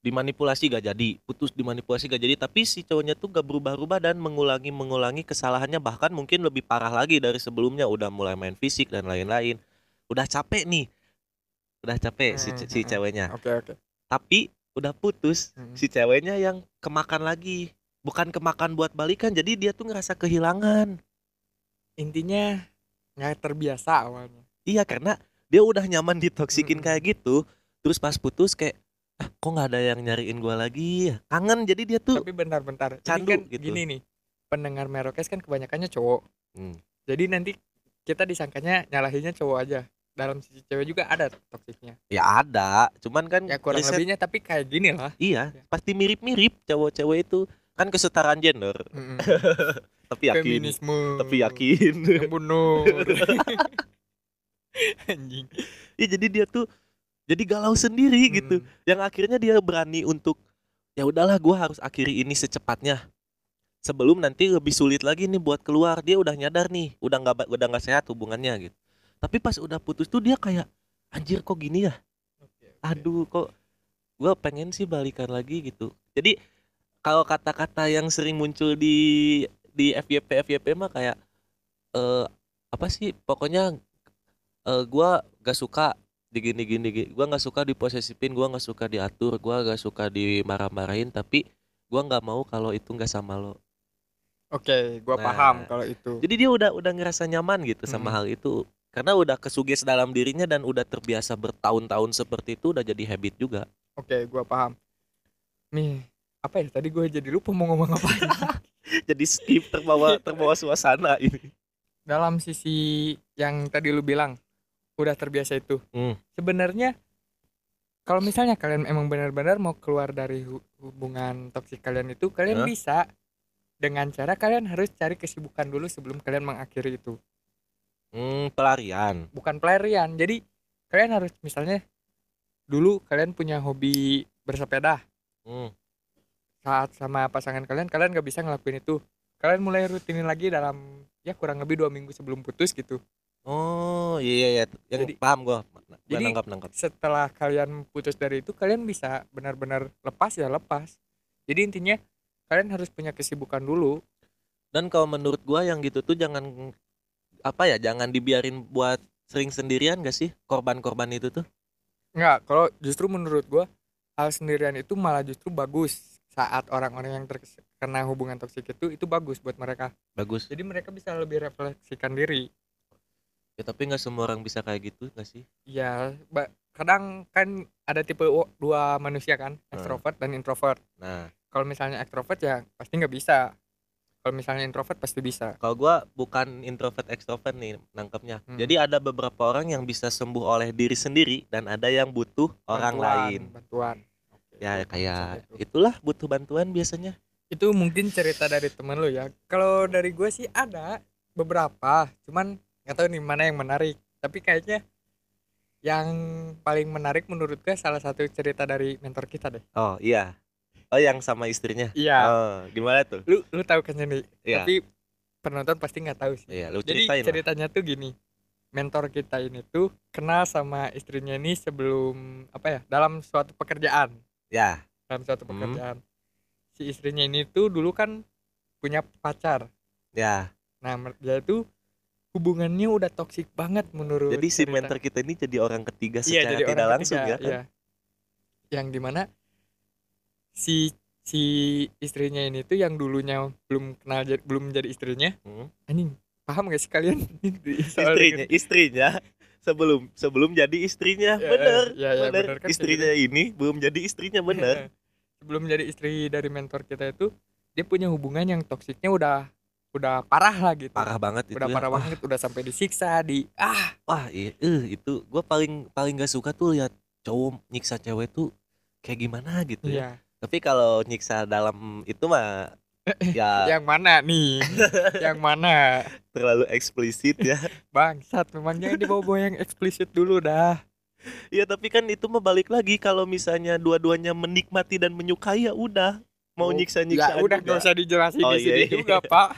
dimanipulasi gak jadi putus dimanipulasi gak jadi tapi si cowoknya tuh gak berubah-ubah dan mengulangi mengulangi kesalahannya bahkan mungkin lebih parah lagi dari sebelumnya udah mulai main fisik dan lain-lain. Udah capek nih. Udah capek si, Hmm, si hmm, ceweknya. Oke oke. Tapi udah putus Hmm. si ceweknya yang kemakan lagi bukan kemakan buat balikan jadi dia tuh ngerasa kehilangan intinya nggak terbiasa awalnya iya karena dia udah nyaman ditoksikin Mm-mm. kayak gitu terus pas putus kayak ah kok nggak ada yang nyariin gua lagi ya kangen jadi dia tuh tapi bentar-bentar candu kan gitu. gini nih pendengar merokes kan kebanyakannya cowok Hmm. jadi nanti kita disangkanya nyalahinnya cowok aja dalam sisi cewek juga ada toksiknya ya ada cuman kan ya kurang riset- lebihnya tapi kayak gini lah iya Ya. pasti mirip-mirip cowok-cewek itu kan kesetaraan gender. Mm-mm. tapi yakin. Feminisme. Tapi yakin. Yang bunuh anjing. Iya jadi dia tuh jadi galau sendiri gitu. Mm. yang akhirnya dia berani untuk ya udahlah gue harus akhiri ini secepatnya. Sebelum nanti lebih sulit lagi nih buat keluar. Dia udah nyadar nih udah nggak udah nggak sehat hubungannya gitu. Tapi pas udah putus tuh dia kayak anjir kok gini ya? Aduh kok gue pengen sih balikan lagi gitu. Jadi kalau kata-kata yang sering muncul di di FYP FYP mah kayak eh apa sih pokoknya eh gua gak suka digini gini gini gua nggak suka diposesifin gua nggak suka diatur gua gak suka dimarah-marahin tapi gua nggak mau kalau itu nggak sama lo Oke, gua Nah, paham kalau itu. jadi dia udah udah ngerasa nyaman gitu sama Hmm. hal itu karena udah kesuges dalam dirinya dan udah terbiasa bertahun-tahun seperti itu udah jadi habit juga Oke, gua paham. Nih, apa ya tadi gue jadi lupa mau ngomong apa. jadi skip terbawa terbawa suasana ini Dalam sisi yang tadi lu bilang udah terbiasa itu. Hmm. Sebenarnya kalau misalnya kalian emang benar-benar mau keluar dari hu- hubungan toksik kalian itu, kalian Hah? bisa dengan cara kalian harus cari kesibukan dulu sebelum kalian mengakhiri itu. hmm, pelarian Bukan pelarian. Jadi kalian harus misalnya dulu kalian punya hobi bersepeda. hmm. Saat sama pasangan kalian kalian nggak bisa ngelakuin itu kalian mulai rutinin lagi dalam ya kurang lebih dua minggu sebelum putus gitu Oh iya iya iya. yang Jadi- paham gua. Gua jadi- nangkap nangkap. setelah kalian putus dari itu kalian bisa benar-benar lepas ya lepas jadi intinya kalian harus punya kesibukan dulu Dan kalau menurut gua yang gitu tuh jangan apa ya jangan dibiarin buat sering sendirian gak sih korban-korban itu tuh? nggak kalau justru menurut gua hal sendirian itu malah justru bagus saat orang-orang yang terkena hubungan toksik itu itu bagus buat mereka Bagus. jadi mereka bisa lebih refleksikan diri Ya tapi nggak semua orang bisa kayak gitu gak sih? ya kadang kan ada tipe dua manusia kan ekstrovert dan introvert Nah kalau misalnya ekstrovert ya pasti nggak bisa kalau misalnya introvert pasti bisa kalau gua bukan introvert extrovert nih nangkapnya. Hmm. Jadi ada beberapa orang yang bisa sembuh oleh diri sendiri dan ada yang butuh orang Bantuan, lain. bantuan Ya paham kayak sama itu. itulah butuh bantuan biasanya. itu mungkin cerita dari temen lu ya kalau dari gue sih ada beberapa cuman nggak tahu nih mana yang menarik tapi kayaknya yang paling menarik menurut gue salah satu cerita dari mentor kita deh Oh iya. Oh yang sama istrinya. iya Oh gimana tuh? lu lu tahu kan ini Iya. tapi penonton pasti nggak tahu sih Iya, lu Jadi lah. ceritanya tuh gini, mentor kita ini tuh kenal sama istrinya ini sebelum apa ya dalam suatu pekerjaan, Ya. dalam suatu Hmm. pekerjaan. Si istrinya ini tuh dulu kan punya pacar. Ya. Nah dia itu hubungannya udah toksik banget menurut. Jadi si cerita. mentor kita ini jadi orang ketiga Iya, secara jadi tidak orang langsung ketiga, ya kan? iya. Yang di mana si si istrinya ini tuh yang dulunya belum kenal belum jadi istrinya, Hmm. anjing paham gak sih kalian Istrinya, istrinya sebelum sebelum jadi istrinya, Ya, bener, ya, ya, bener. bener kan, istrinya ini belum jadi istrinya bener. sebelum jadi istri dari mentor kita itu dia punya hubungan yang toksiknya udah udah parah lah gitu Parah banget itu udah ya. parah Wah, banget udah sampai disiksa di ah Wah, iya, eh, itu gue paling paling gak suka tuh lihat cowok nyiksa cewek tuh kayak gimana gitu ya. iya Tapi kalau nyiksa dalam itu mah ya yang mana nih yang mana terlalu eksplisit ya. bangsat memang jangan dibawa-bawa yang eksplisit dulu dah ya tapi kan itu mah balik lagi kalau misalnya dua-duanya menikmati dan menyukai ya udah mau Oh, nyiksa-nyiksa ya udah juga. gak usah dijelasin Oh, di sini iya, iya. juga pak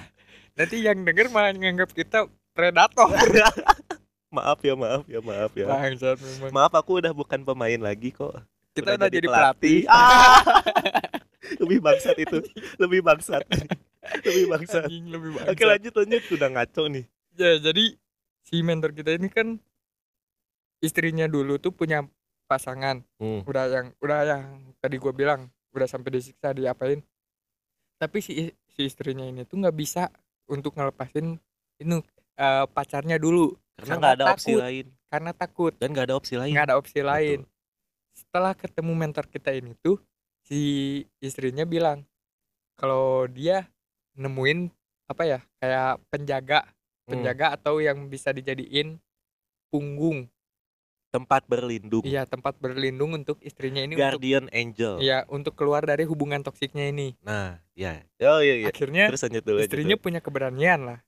nanti yang denger malah nganggap kita predator maaf ya, maaf ya, maaf ya. bangsat memang Maaf aku udah bukan pemain lagi kok. kita udah, jadi pelatih, Ah! Lebih bangsat itu, lebih bangsat. lebih bangsat. Anjing, lebih Oke bangsat. lanjut lanjut udah ngaco nih. Ya, jadi si mentor kita ini kan istrinya dulu tuh punya pasangan. Hmm. Udah yang udah yang tadi gua bilang, udah sampai disiksa diapain. Tapi si si istrinya ini tuh nggak bisa untuk ngelepasin ini eh, pacarnya dulu Karena nggak ada opsi takut, lain karena takut dan nggak ada opsi lain. nggak ada opsi lain. Betul. Setelah ketemu mentor kita ini tuh si istrinya bilang kalau dia nemuin apa ya kayak penjaga Hmm. penjaga atau yang bisa dijadiin punggung Tempat berlindung. iya tempat berlindung untuk istrinya ini untuk Guardian angel. iya untuk keluar dari hubungan toksiknya ini Nah, ya. Oh iya iya. akhirnya Terus lanjut dulu. lanjut istrinya dulu. punya keberanian lah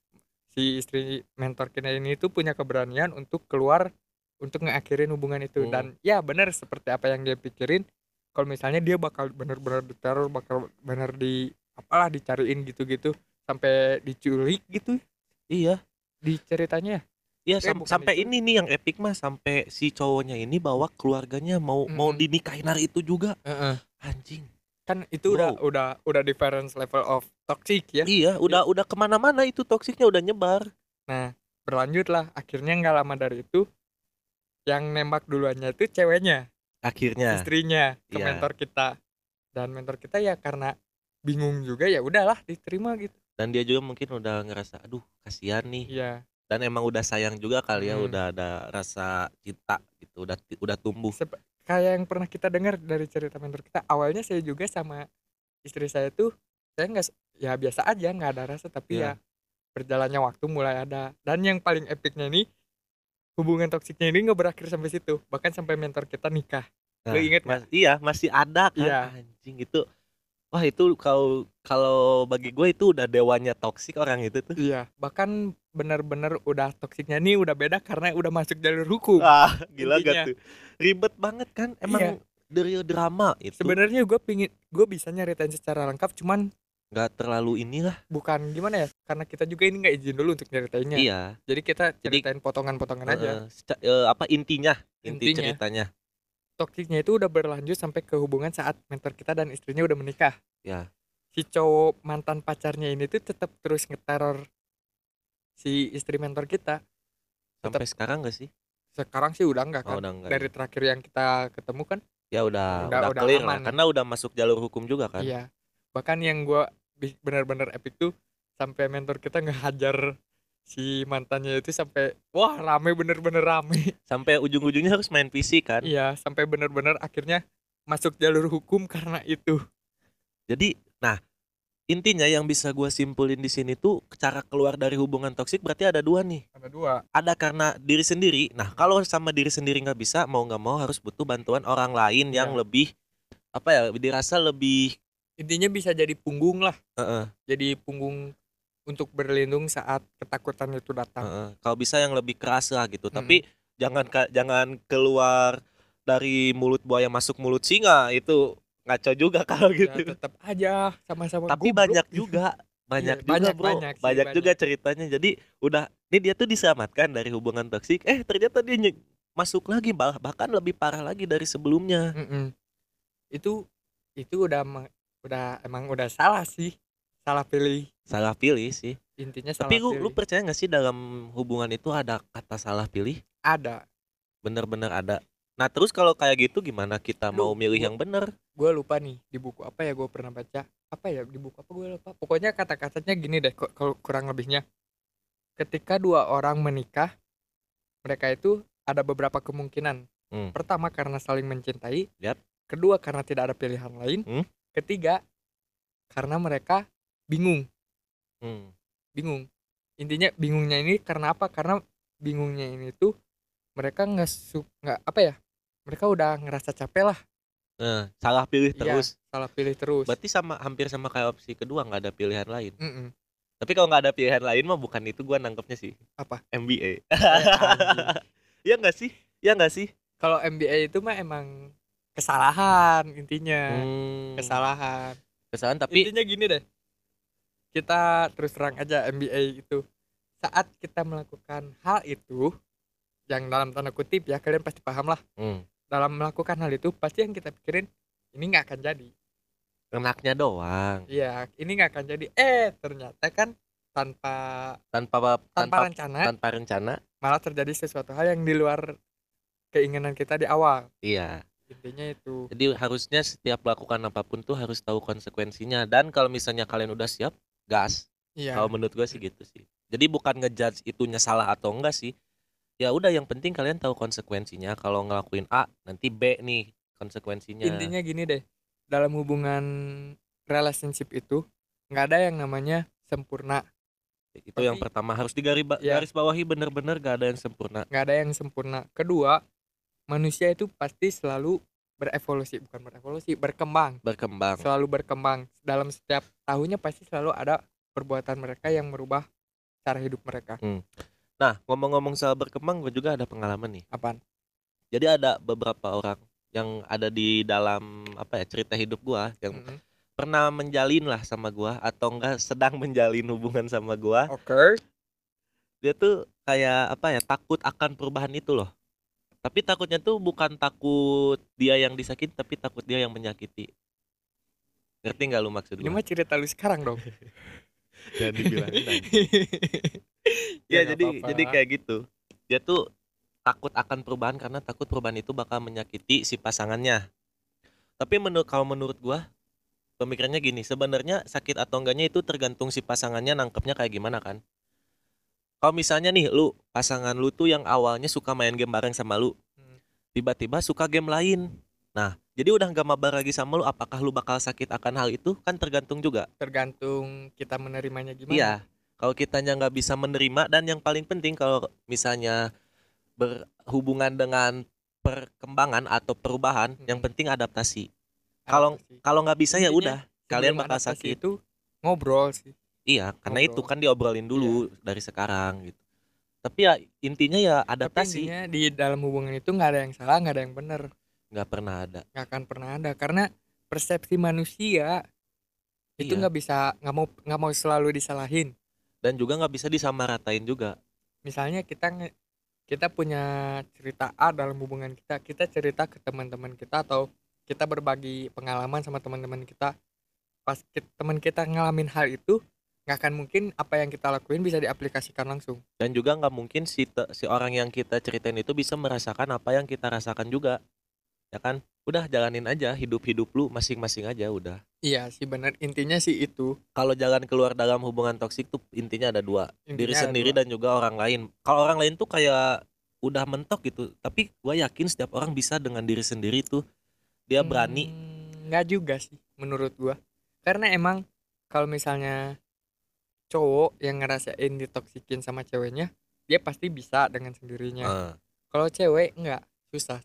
si istri mentor kita ini tuh punya keberanian untuk keluar untuk ngakhirin hubungan itu Hmm. dan ya benar seperti apa yang dia pikirin kalau misalnya dia bakal bener-bener diteror bakal bener di apalah dicariin gitu-gitu sampai diculik gitu? Iya. Di ceritanya? Iya Eh, sam- sampai itu. ini nih yang epic mah sampai si cowoknya ini bawa keluarganya mau mau Mm-mm. dinikahin hari itu juga. Heeh. anjing. Kan itu udah Wow. udah udah difference level of toxic ya? Iya udah udah ke mana-mana itu toksiknya udah nyebar. Nah berlanjut lah akhirnya nggak lama dari itu yang nembak duluannya itu ceweknya akhirnya. Istrinya ke Iya. mentor kita. Dan mentor kita ya karena bingung juga ya udahlah diterima gitu. Dan dia juga mungkin udah ngerasa aduh kasihan nih. Iya. Dan emang udah sayang juga kali ya Hmm. udah ada rasa cinta gitu udah udah tumbuh. Sep- kayak yang pernah kita dengar dari cerita mentor kita awalnya saya juga sama istri saya tuh saya nggak ya biasa aja nggak ada rasa tapi Iya. ya berjalannya waktu mulai ada. Dan yang paling epicnya ini hubungan toksiknya ini nggak berakhir sampai situ bahkan sampai mentor kita nikah Lu inget nggak? mas- iya masih ada kan Iya. anjing itu wah itu kalau kalau bagi gue itu udah dewanya toksik orang itu tuh iya bahkan benar-benar udah toksiknya nih udah beda karena udah masuk jalur hukum ah gila Intinya. gak tuh ribet banget kan emang Iya. dari drama itu sebenarnya gue pingin gue bisa nyeritain secara lengkap cuman nggak terlalu inilah bukan gimana ya karena kita juga ini nggak izin dulu untuk nyeritainnya iya jadi kita Jadi- ceritain potongan-potongan aja eh, apa intinya inti Intinya. ceritanya toksiknya itu udah berlanjut sampai ke hubungan saat mentor kita dan istrinya udah menikah. Ya. Si cowok mantan pacarnya ini tuh tetap terus ngeteror si istri mentor kita. sampai sekarang gak sih Sekarang sih udah enggak oh, kan. udah enggak Dari terakhir yang kita ketemu kan. ya udah Udah- udah, udah clear lah aman. karena udah masuk jalur hukum juga kan Iya. Bahkan yang gua bi- benar-benar epic tuh sampai mentor kita ngehajar si mantannya itu sampai wah rame bener-bener rame. sampai ujung-ujungnya harus main PC kan iya, sampai bener-bener akhirnya masuk jalur hukum karena itu. Jadi, nah intinya yang bisa gua simpulin di sini tuh cara keluar dari hubungan toksik berarti ada dua nih. Ada dua. Ada karena diri sendiri. Nah kalau sama diri sendiri nggak bisa, mau nggak mau harus butuh bantuan orang lain yang Iya. lebih apa ya dirasa lebih Intinya bisa jadi punggung lah. Heeh, jadi punggung untuk berlindung saat ketakutan itu datang. heeh. kalau bisa yang lebih keras lah gitu. Mm-mm. Tapi jangan jangan keluar dari mulut buaya masuk mulut singa itu ngaco juga kalau Ya, gitu. tetap aja sama-sama Tapi goblok. banyak juga banyak Iya, juga banyak, bro banyak banyak, sih, juga ceritanya jadi udah ini dia tuh diselamatkan dari hubungan toksik eh ternyata dia nye- masuk lagi bah- bahkan lebih parah lagi dari sebelumnya Mm-mm. Itu itu udah udah emang udah salah sih. Salah pilih. salah pilih sih Intinya salah tapi lu pilih. lu percaya nggak sih dalam hubungan itu ada kata salah pilih ada. bener-bener ada nah terus kalau kayak gitu gimana kita Lu- mau milih gua- yang bener Gue lupa nih di buku apa ya gue pernah baca. Apa ya di buku apa gue lupa. Pokoknya kata-katanya gini deh kalau kurang lebihnya. Ketika dua orang menikah, mereka itu ada beberapa kemungkinan. Hmm. Pertama karena saling mencintai. Yap. Kedua karena tidak ada pilihan lain. Hmm. Ketiga karena mereka bingung, Hmm. bingung. Intinya bingungnya ini karena apa? Karena bingungnya ini tuh mereka nggak su nggak apa ya? Mereka udah ngerasa capek lah, Nah, salah pilih Iya. terus salah pilih terus. berarti sama hampir sama kayak opsi kedua nggak ada pilihan lain Mm-mm. tapi kalau nggak ada pilihan lain mah bukan itu gua nangkepnya sih Apa? MBA Eh, anjing. ya nggak sih ya nggak sih Kalau MBA itu mah emang kesalahan intinya, Hmm, kesalahan. kesalahan tapi intinya gini deh. Kita terus terang aja MBA itu. Saat kita melakukan hal itu yang dalam tanda kutip ya kalian pasti paham lah. Hmm, dalam melakukan hal itu pasti yang kita pikirin ini nggak akan jadi. Enaknya doang. Iya ini nggak akan jadi. Eh ternyata kan tanpa tanpa tanpa, tanpa rencana tanpa rencana. malah terjadi sesuatu hal yang di luar keinginan kita di awal. Iya intinya itu. Jadi harusnya setiap melakukan apa pun tuh harus tahu konsekuensinya. Dan kalau misalnya kalian udah siap gas. Iya. Kalau menurut gue sih gitu sih. Jadi bukan ngejudge itunya salah atau enggak sih. Ya udah yang penting kalian tahu konsekuensinya. Kalau ngelakuin A nanti B nih konsekuensinya. Intinya gini deh. Dalam hubungan relationship itu nggak ada yang namanya sempurna. Itu yang tapi- pertama harus digaris Iya. garis bawahi bener-bener gak ada yang sempurna. Nggak ada yang sempurna. Kedua manusia itu pasti selalu berevolusi bukan berevolusi berkembang. Berkembang. Selalu berkembang. Dalam setiap tahunnya pasti selalu ada perbuatan mereka yang merubah cara hidup mereka. Nah ngomong-ngomong soal berkembang gue juga ada pengalaman nih. Apaan? Jadi ada beberapa orang yang ada di dalam apa ya cerita hidup gua yang Mm-mm. pernah menjalin lah sama gua atau enggak sedang menjalin hubungan sama gua. Oke. dia tuh kayak apa ya takut akan perubahan itu loh tapi takutnya tuh bukan takut dia yang disakiti tapi takut dia yang menyakiti ngerti nggak lu maksud Ini mah cerita lu sekarang dong. Dibilangin anjing. Ya, ya jadi apa-apa. jadi kayak gitu dia tuh takut akan perubahan karena takut perubahan itu bakal menyakiti si pasangannya tapi menurut kalau menurut gua pemikirannya gini sebenarnya sakit atau enggaknya itu tergantung si pasangannya nangkepnya kayak gimana kan kalau misalnya nih lu pasangan lu tuh yang awalnya suka main game bareng sama lu Hmm. tiba-tiba suka game lain nah jadi udah nggak mabar lagi sama lu apakah lu bakal sakit akan hal itu kan tergantung juga Tergantung kita menerimanya gimana. Iya, kalau kitanya nggak bisa menerima dan yang paling penting kalau misalnya berhubungan dengan perkembangan atau perubahan, yang Mm-mm. penting adaptasi. Kalau kalau nggak bisa ya udah, kalian bakal sakit. Itu ngobrol sih. Iya, karena itu ngobrol. Iya. kan diobrolin dulu dari sekarang gitu. Tapi ya intinya ya Tapi adaptasi, intinya di dalam hubungan itu nggak ada yang salah, nggak ada yang benar, nggak pernah ada. nggak akan pernah ada karena persepsi manusia itu Iya. nggak bisa nggak mau nggak mau selalu disalahin. Dan juga nggak bisa disamaratain juga. Misalnya kita kita punya cerita A dalam hubungan kita, kita cerita ke teman-teman kita atau kita berbagi pengalaman sama teman-teman kita. Pas teman kita ngalamin hal itu, nggak akan mungkin apa yang kita lakuin bisa diaplikasikan langsung. Dan juga nggak mungkin si te- si orang yang kita ceritain itu bisa merasakan apa yang kita rasakan juga. Ya kan? Udah jalanin aja hidup-hidup lu masing-masing aja udah. Iya sih benar intinya sih itu. kalau jalan keluar dalam hubungan toksik tuh intinya ada dua diri Intinya ada sendiri dua. dan juga orang lain kalau orang lain tuh kayak udah mentok gitu tapi gue yakin setiap orang bisa dengan diri sendiri tuh dia berani Hmm, nggak juga sih menurut gua karena emang kalau misalnya cowok yang ngerasain ditoksikin sama ceweknya dia pasti bisa dengan sendirinya. Eh, kalau cewek nggak susah.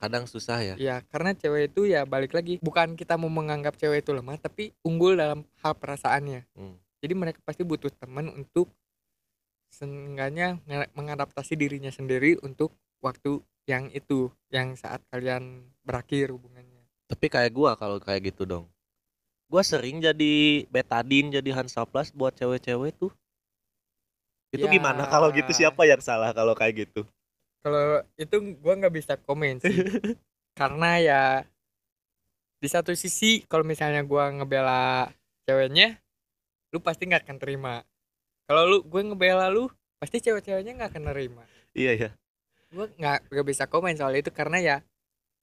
Kadang susah ya. Ya karena cewek itu ya balik lagi bukan kita mau menganggap cewek itu lemah tapi unggul dalam hal perasaannya. Hmm. jadi mereka pasti butuh teman untuk seenggaknya mengadaptasi dirinya sendiri untuk waktu yang itu yang saat kalian berakhir hubungannya. Tapi kayak gua kalau kayak gitu dong gua sering jadi betadin jadi Hansaplast buat cewek-cewek tuh. Itu Ya. gimana kalau gitu? Siapa yang salah kalau kayak gitu? Kalau itu gua nggak bisa komen sih. Karena ya di satu sisi kalau misalnya gua ngebela ceweknya lu pasti nggak akan terima. Kalau lu gue ngebela lu pasti cewek-ceweknya nggak akan nerima. Iya ya gue nggak nggak bisa komen soal itu karena ya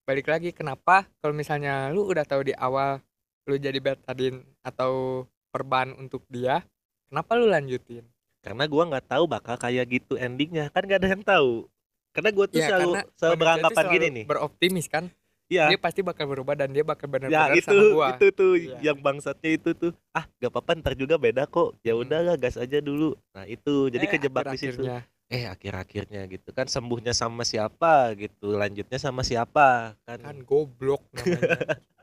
balik lagi kenapa kalau misalnya lu udah tahu di awal lu jadi betadin atau perban untuk dia kenapa lu lanjutin? Karena gua nggak tahu bakal kayak gitu endingnya. Kan gak ada yang tahu. Karena gua tuh Ya, selalu selalu beranggapan selalu gini nih. beroptimis kan? Iya. dia pasti bakal berubah dan dia bakal ya benar-benar itu sama gua. itu tuh Iya. yang bangsatnya itu tuh. Ah gak apa-apa ntar juga beda kok. Ya Hmm. udahlah gas aja dulu. Nah itu. Jadi Eh, kejebak di situ. eh akhir-akhirnya gitu. Kan sembuhnya sama siapa gitu? Lanjutnya sama siapa? Kan, kan goblok namanya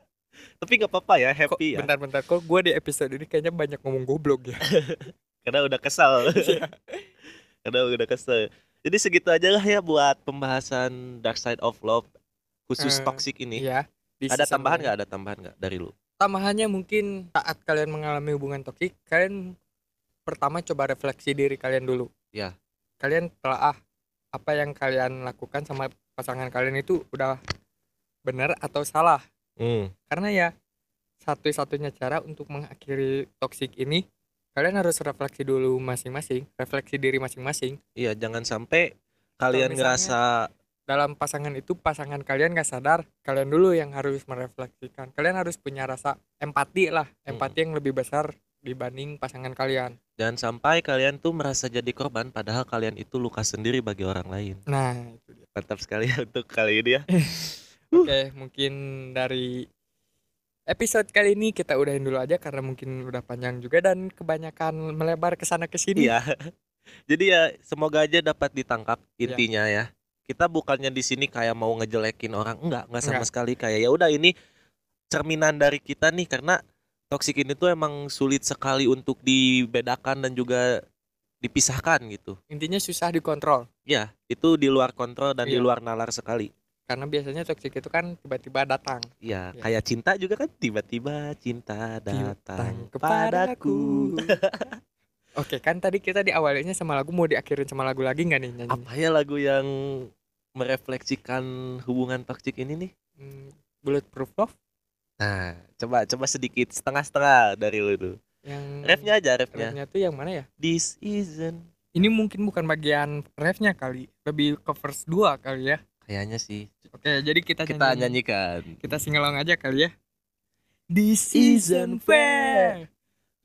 tapi nggak apa-apa ya kok happy ya. bentar-bentar kok gue di episode ini kayaknya banyak ngomong goblok ya? Karena udah kesal Iya. karena udah kesel. Jadi segitu aja lah ya buat pembahasan dark side of love khusus Eh, toxic ini. Iya. Ada tambahan nggak? Ada tambahan nggak dari lu? Tambahannya mungkin saat kalian mengalami hubungan toksik kalian pertama coba refleksi diri kalian dulu. Ya. kalian telah apa yang kalian lakukan sama pasangan kalian itu udah benar atau salah hmm. karena ya satu-satunya cara untuk mengakhiri toksik ini kalian harus refleksi dulu masing-masing refleksi diri masing-masing iya jangan sampai kalian ngerasa dalam pasangan itu pasangan kalian gak sadar kalian dulu yang harus merefleksikan kalian harus punya rasa empati lah empati yang lebih besar dibanding pasangan kalian Jangan sampai kalian tuh merasa jadi korban padahal kalian itu luka sendiri bagi orang lain. nah itu dia Mantap sekali ya untuk kali ini ya. oke mungkin dari episode kali ini kita udahin dulu aja karena mungkin udah panjang juga dan kebanyakan melebar ke sana ke sini Iya. Jadi ya semoga aja dapat ditangkap Iya. intinya ya. Kita bukannya di sini kayak mau ngejelekin orang, enggak, enggak sama Enggak. sekali kayak ya udah ini cerminan dari kita nih karena toksik ini tuh emang sulit sekali untuk dibedakan dan juga dipisahkan gitu. intinya susah dikontrol Ya, itu di luar kontrol dan di Iya. luar nalar sekali. Karena biasanya toxic itu kan tiba-tiba datang Iya, Ya. kayak cinta juga kan tiba-tiba cinta datang datang kepadaku. Oke kan tadi kita diawalinya sama lagu mau diakhirin sama lagu lagi nggak nih nyanyi? Apa ya lagu yang merefleksikan hubungan toksik ini nih? Hmm, Bulletproof Love Nah, coba coba sedikit setengah-setengah dari lu tuh. yang Refnya aja, refnya. refnya tuh yang mana ya? This isn't Ini mungkin bukan bagian refnya kali, lebih ke verse 2 kali ya. Kayaknya sih. Oke, jadi kita Kita nyanyi, nyanyikan. kita singelong aja kali ya. This isn't fair.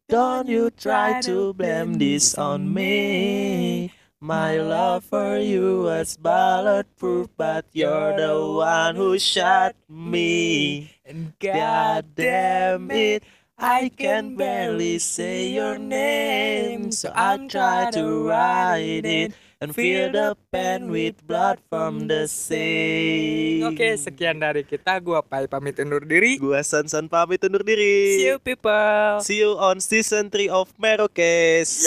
Don't you try to blame this on me. My love for you was bulletproof, but you're the one who shot me. And God damn it, I can barely say your name, so I try to write it and feel the pain with blood from the sea. Oke, sekian dari kita. Gua Pai pamit undur diri. Gua San San pamit undur diri. See you people. See you on season 3 of Merokes.